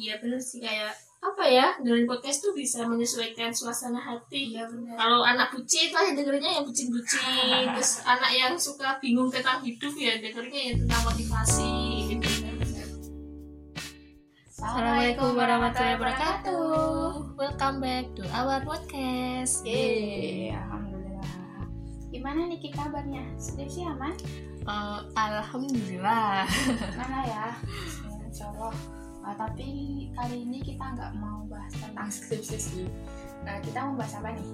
iya bener sih. Kayak apa ya dengerin podcast tuh bisa menyesuaikan suasana hati. Iya benar kalau anak bucin lah ya dengerinnya yang bucin-bucin. Terus anak yang suka bingung tentang hidup ya dengerinnya yang tentang motivasi gitu. Assalamualaikum warahmatullahi wabarakatuh. Welcome back to our podcast. Yeay, alhamdulillah. Gimana nih kabarnya? Skripsi aman? Eh, Alhamdulillah. Mana ya? Ya, Insya Allah. Ah, tapi kali ini kita nggak mau bahas tentang skripsi sih. Nah, kita mau bahas apa nih?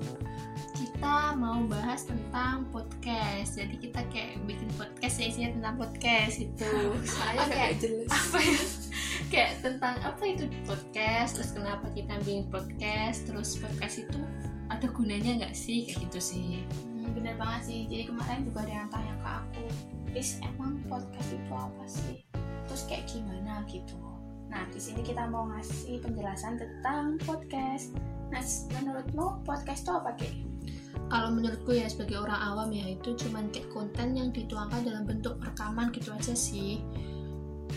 Kita mau bahas tentang podcast Jadi kita kayak bikin podcast ya isinya tentang podcast gitu Soalnya kayak jelas. apa ya kayak tentang apa itu podcast terus kenapa kita bikin podcast terus podcast itu ada gunanya nggak sih kayak gitu sih Hmm, bener banget sih. Jadi kemarin juga ada yang tanya ke aku, Is emang podcast itu apa sih? Terus kayak gimana gitu. Nah, di sini kita mau ngasih penjelasan tentang podcast. Nah, menurutmu podcast itu apa, Ki? kalau menurutku ya sebagai orang awam ya itu cuman kayak konten yang dituangkan dalam bentuk rekaman gitu aja sih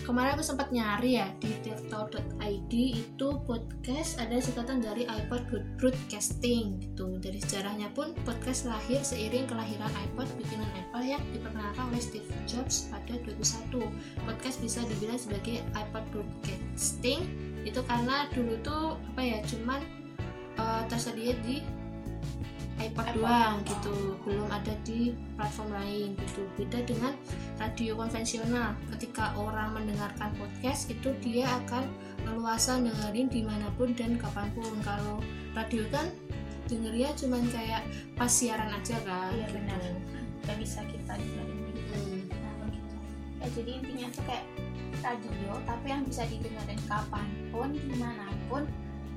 kemarin aku sempat nyari ya di tirto.id itu podcast ada singkatan dari iPod Broadcasting gitu. Dari sejarahnya pun podcast lahir seiring kelahiran iPod bikinan Apple yang diperkenalkan oleh Steve Jobs pada 2001 podcast bisa dibilang sebagai iPod Broadcasting itu karena dulu tuh apa ya cuman eh, tersedia di iPod doang gitu belum ada di platform lain gitu beda dengan radio konvensional ketika orang mendengarkan podcast itu dia akan leluasa dengerin di mana pun dan kapan pun kalau radio kan dengernya cuman kayak pas siaran aja kan Iya, benar. gitu. Gak bisa kita dengerin gitu. Hmm. Nah, begitu. Ya, jadi intinya tuh kayak radio, tapi yang bisa didengarin kapan pun, di mana pun,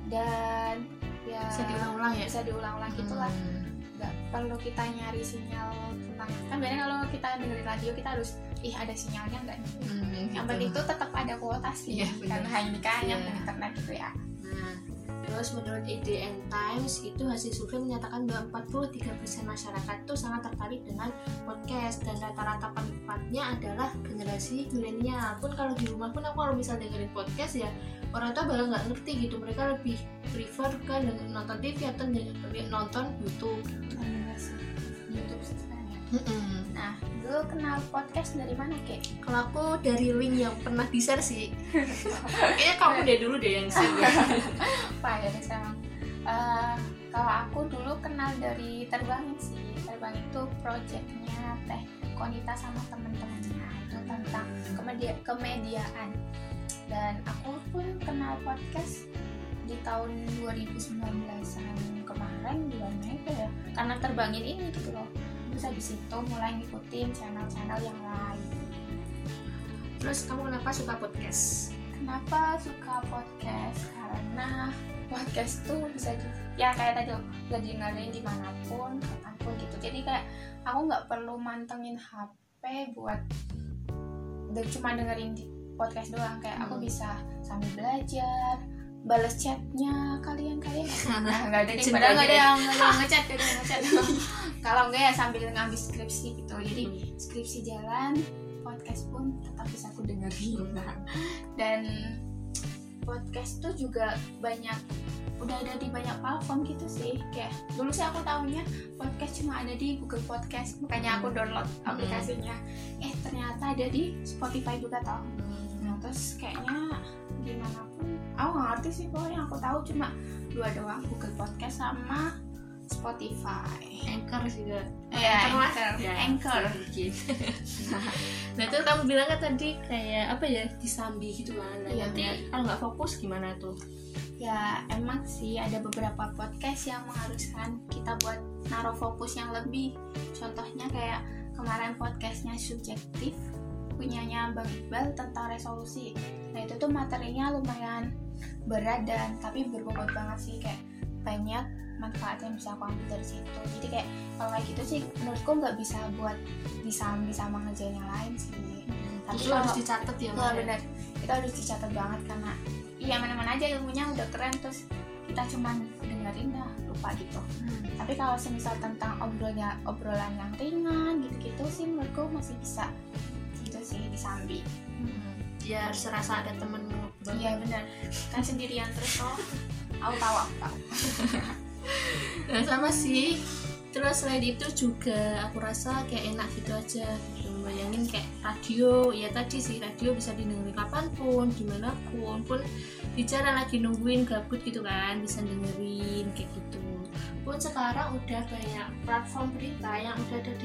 dan ya bisa diulang-ulang ya bisa diulang-ulang gitulah. Hmm. Nggak perlu kita nyari sinyal tentang kan biasanya kalau kita dengerin radio kita harus ih ada sinyalnya nggak nih? Hmm, Yang gitu. penting itu tetap ada kuota sih, Iya, benar. karena ini kan yang Iya. internet gitu ya. Nah, terus menurut EDN Times itu hasil survei menyatakan bahwa 43% masyarakat itu sangat tertarik dengan podcast dan rata-rata penikmatnya adalah generasi milenial. Pun kalau di rumah pun aku kalau misal dengerin podcast ya orang tua bakal nggak ngerti gitu. Mereka lebih prefer ke dengan nonton TV atau dengan nonton YouTube. YouTube ya. Mm-mm. Nah, dulu kenal podcast dari mana kek? Kalau aku dari link yang pernah di share sih. Kayaknya kamu deh dulu deh yang share. apa ya Eh, kalau aku dulu kenal dari terbangin sih terbang itu projectnya teh Konita sama temen-temennya itu tentang kemedia kemediaan dan aku pun kenal podcast di tahun 2019an kemarin bulan Mei tuh ya karena terbangin ini gitu loh terus habis itu mulai ngikutin channel-channel yang lain Terus kamu kenapa suka podcast? Kenapa suka podcast? Karena podcast tuh bisa di, ya kayak tadi loh, bisa dengerin di mana pun, kapan pun gitu. Jadi kayak aku nggak perlu mantengin HP buat cuma dengerin di podcast doang. Kayak aku Hmm. bisa sambil belajar, balas chatnya kalian kalian. Nah, nggak ada nih, Cinta padahal nggak ada dia. yang nggak ada yang ngechat, yang ngechat. Kalau enggak ya sambil ngambil skripsi gitu. Jadi skripsi jalan podcast pun tetap bisa aku dengerin dan podcast tuh juga banyak udah ada di banyak platform gitu sih kayak dulu sih aku tahunya podcast cuma ada di Google Podcast makanya aku download aplikasinya eh ternyata ada di Spotify juga tau nah terus kayaknya di mana pun aku nggak ngerti sih pokoknya aku tahu cuma dua doang Google Podcast sama Spotify Anchor juga Iya, Anchor lah. Anchor. Ya, Anchor. sedikit. nah itu kamu bilang kan tadi kayak apa ya disambi gitu kan nah, Iya, nanti kalau nggak fokus gimana tuh ya emang sih ada beberapa podcast yang mengharuskan kita buat naruh fokus yang lebih contohnya kayak kemarin podcastnya subjektif punyanya Bang Iqbal tentang resolusi nah itu tuh materinya lumayan berat dan tapi berbobot banget sih kayak banyak manfaat yang bisa aku ambil dari situ jadi kayak kalau kayak gitu sih menurutku nggak bisa buat disambi sama ngejain yang lain sih tapi Justru harus kalau dicatat ya Wah Mbak, ya? benar, itu harus dicatat banget karena iya mana-mana aja ilmunya udah keren terus kita cuman dengerin dah lupa gitu. Hmm. Tapi kalau semisal tentang obrolnya obrolan yang ringan gitu-gitu sih menurutku masih bisa disambi. Hmm. ya harus serasa ada temen iya benar. Kan sendirian terus oh. Aku tahu aku tahu. Nah sama sih. Terus selain itu juga aku rasa kayak enak gitu aja gitu. bayangin kayak radio. Ya tadi sih radio bisa didengerin kapan pun di mana pun pun bicara lagi nungguin gabut gitu kan bisa dengerin kayak gitu. Pun sekarang udah banyak platform berita yang udah ada di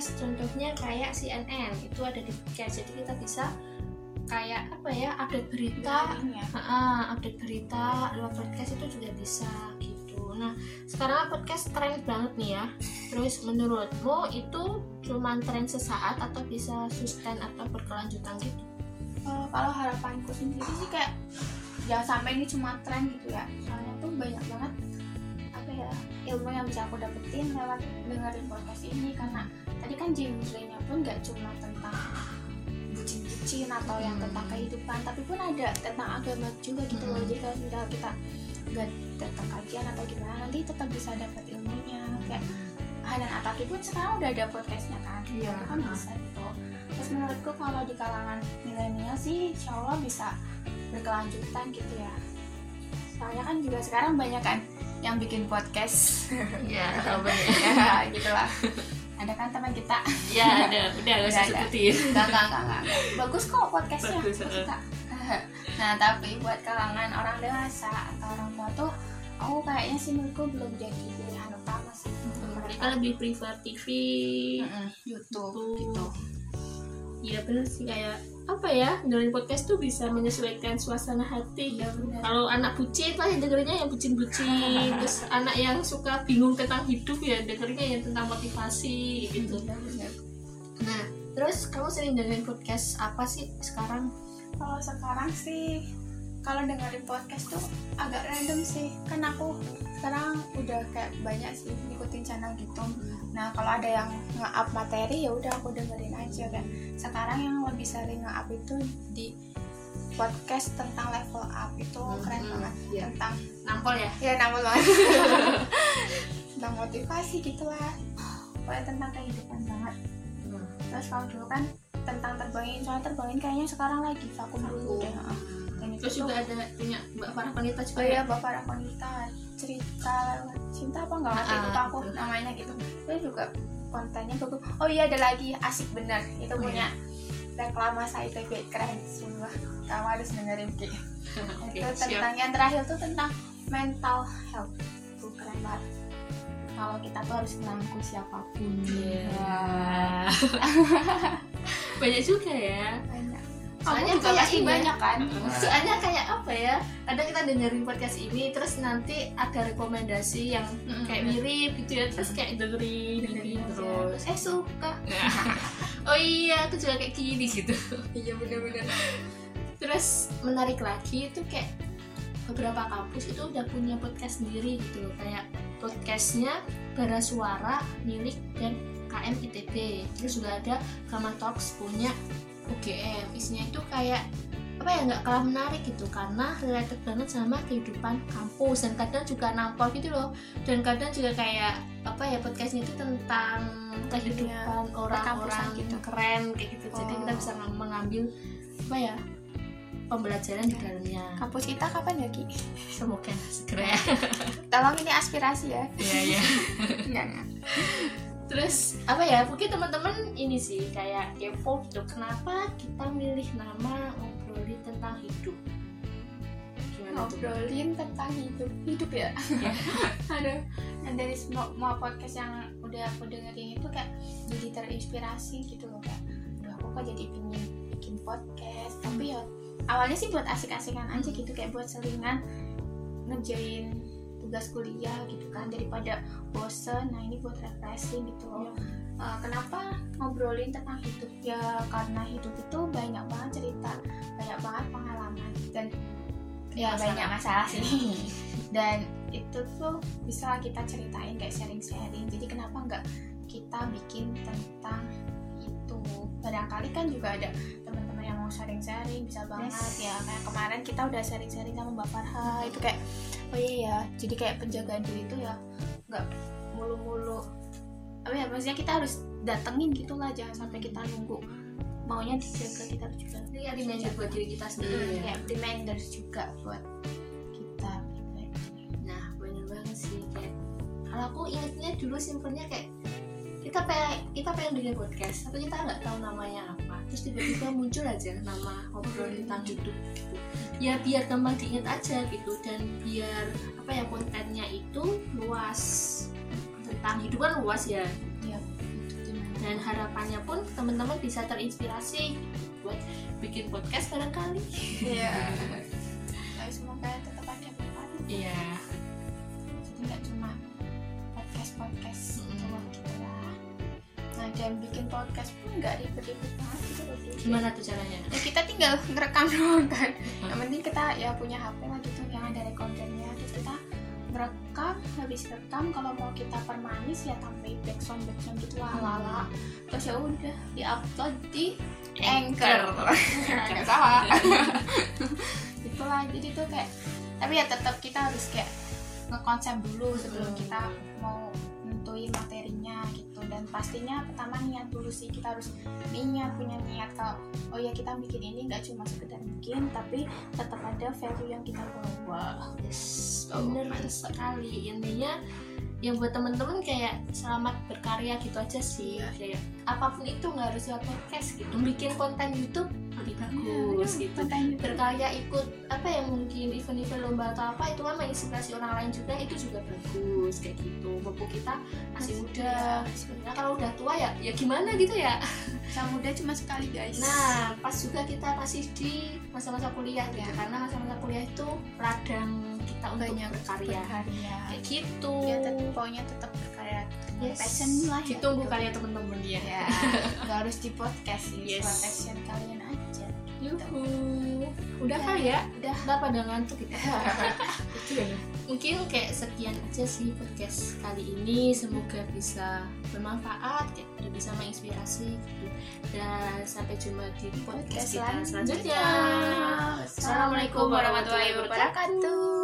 podcast contohnya kayak CNN itu ada di podcast. Jadi kita bisa kayak apa ya update berita. Ya. uh, update berita lewat podcast itu juga bisa gitu. Nah sekarang podcast tren banget nih ya. Terus menurutmu itu cuma tren sesaat atau bisa sustain atau berkelanjutan gitu? Uh, kalau harapanku sendiri sih kayak jangan sampai ini cuma tren gitu ya. Soalnya tuh banyak banget apa ya ilmu yang bisa aku dapetin lewat dengerin podcast ini karena tadi kan genre-nya pun gak cuma tentang bucin-bucin atau yang Hmm. tentang kehidupan tapi pun ada tentang agama juga gitu loh Hmm. jadi kalau misal kita gak datang kajian atau gimana nanti tetap bisa dapat ilmunya kayak Hanan Ataki pun sekarang udah ada podcastnya kan Iya. kan bisa gitu terus menurutku kalau di kalangan milenial sih insya Allah bisa berkelanjutan gitu ya soalnya kan juga sekarang banyak kan yang bikin podcast ya ya gitulah ada kan teman kita ya ada udah gak usah sebutin enggak, enggak, enggak. Bagus kok podcastnya. Bagus, aku suka. nah, tapi buat kalangan orang dewasa atau orang tua tuh, aku kayaknya sih menurutku belum jadi pilihan utama sih. untuk mereka lebih prefer TV Mm-mm, YouTube YouTube. gitu. Iya bener sih kayak apa ya dengerin podcast tuh bisa menyesuaikan suasana hati benar. kalau anak bucin lah yang dengerinnya yang bucin-bucin terus anak yang suka bingung tentang hidup ya dengerinnya yang tentang motivasi gitu benar. nah terus kamu sering dengerin podcast apa sih sekarang Kalau sekarang sih kalau dengerin podcast tuh agak random sih. Kan aku sekarang udah kayak banyak sih ngikutin channel gitu. Nah kalau ada yang nge-up materi ya udah aku dengerin aja. Kan sekarang yang lebih sering nge-up itu di podcast tentang level up. Itu keren Hmm, banget. iya. tentang nampol ya? Ya namun banget. Tentang motivasi gitu lah. Pokoknya tentang kehidupan banget. Terus kalau dulu kan tentang terbangin soalnya terbangin kayaknya sekarang lagi vakum dulu deh itu terus juga ada punya mbak Farah Panita juga Oh ya iya Bapak Rakonita cerita cinta apa enggak ngerti Ah, lupa aku betul. namanya gitu. Itu juga kontennya bagus. Oh iya ada lagi asik benar. Itu Oh, punya reklamasi ITB keren semua. Kamu harus dengerin Ki. Oke, itu siap. tentang yang terakhir tuh tentang mental health. Itu keren banget. Kalau kita tuh harus merangkul siapa pun. Iya. Wah, banyak juga ya banyak. Soalnya Kamu juga kayak pasti ini ya. banyak kan? soalnya kayak apa ya kadang kita dengerin podcast ini terus nanti ada rekomendasi yang Mm-mm. kayak mirip gitu ya terus kayak dengerin dengerin terus eh suka. oh iya aku juga kayak gini gitu Iya benar-benar. terus menarik lagi itu kayak beberapa kampus itu udah punya podcast sendiri gitu loh kayak podcastnya Bara Suara milik dan KM ITB terus juga ada Gama Talks punya UGM isinya kayak apa ya nggak kalah menarik gitu karena related banget sama kehidupan kampus dan kadang juga nampol gitu loh dan kadang juga kayak apa ya podcastnya itu tentang kehidupan orang-orang perkampusan gitu. keren kayak gitu jadi kita Oh. bisa mengambil apa ya pembelajaran di dalamnya Kampus kita kapan ya Ki? semoga segera Tolong ini aspirasi ya. iya iya. Terus apa ya mungkin teman-teman ini sih kayak kepo gitu kenapa kita milih nama ngobrolin tentang hidup gimana tuh Ngobrolin tentang hidup. Hidup ya? Ya. Aduh. Dan dari semua, semua podcast yang udah aku dengerin itu kayak jadi terinspirasi gitu loh kayak Aduh aku kok jadi pingin bikin podcast Tapi ya awalnya sih buat asik-asikan aja gitu Kayak buat selingan ngerjain tugas kuliah gitu kan Daripada bosen, nah ini buat refreshing gitu loh. Eh, kenapa ngobrolin tentang hidup? Ya karena hidup itu banyak banget cerita banyak banget pengalaman dan ya Masalah. banyak masalah. sih. Dan itu tuh bisa kita ceritain kayak sharing-sharing. Jadi kenapa nggak kita bikin tentang itu barangkali kan juga ada teman-teman yang mau sharing-sharing bisa banget Yes. ya kayak kemarin kita udah sharing-sharing sama Mbak Farha itu kayak oh iya ya jadi kayak penjagaan diri itu ya nggak mulu-mulu apa ya maksudnya kita harus datengin gitulah jangan sampai kita nunggu maunya dijaga kita juga Ini reminder buat diri kita sendiri ya. kayak reminders juga buat kita. Nah, bener banget sih kayak kalau aku ingetnya dulu simpelnya kayak kita pengen kita pengen bikin podcast tapi kita nggak tahu namanya apa. Terus tiba-tiba muncul aja nama ngobrol tentang hidup gitu. Ya biar gampang diingat aja gitu dan biar apa ya kontennya itu luas. Tentang hidup kan luas ya. Ya gimana dan harapannya pun teman-teman bisa terinspirasi buat bikin podcast barangkali. Iya. Tapi semoga tetap ada manfaat. iya dan bikin podcast pun nggak ribet-ribet banget gitu loh. Gimana tuh caranya Ya kita tinggal ngerekam doang kan. Yang penting kita ya punya HP lah gitu yang ada recordernya. Terus kita ngerekam, habis rekam kalau mau kita permanis ya tambahin backsound backsound gitu lah lala. Terus ya udah diupload di Anchor. Nggak salah. Itulah jadi tuh kayak tapi ya tetap kita harus kayak ngekonsep dulu sebelum Hmm. kita mau nentuin materinya gitu. Dan pastinya pertama niat dulu sih kita harus niat punya niat kalau oh ya kita bikin ini nggak cuma sekedar bikin tapi tetap ada value yang kita bawa Yes, Oh, bener sekali. Intinya yang buat temen-temen kayak selamat berkarya gitu aja sih. Kayak apa pun itu nggak harus lewat podcast gitu. Bikin konten YouTube lebih bagus gitu. konten Berkarya ikut apa yang mungkin event-event lomba atau apa itu kan menginspirasi orang lain juga itu juga bagus kayak gitu. Mumpung kita masih muda. Sebenarnya kalau udah tua ya ya gimana gitu ya. yang muda cuma sekali guys Nah, pas juga kita masih di masa-masa kuliah gitu. Ya. Karena masa-masa kuliah itu ladang kita untuk banyak berkarya. berkarya Kayak gitu. ya tetap pokoknya tetap berkarya Yes. passion lah ya Ditunggu gitu. karya temen-temen ya. ya nggak harus di podcast sih Yes. passion kalian aja Yuhu. Udah kali ya? udah Udah pada ngantuk kita. Mungkin kayak sekian aja sih podcast kali ini. Semoga bisa bermanfaat, kayak udah bisa menginspirasi gitu. Dan sampai jumpa di podcast kita selanjutnya. Assalamualaikum warahmatullahi wabarakatuh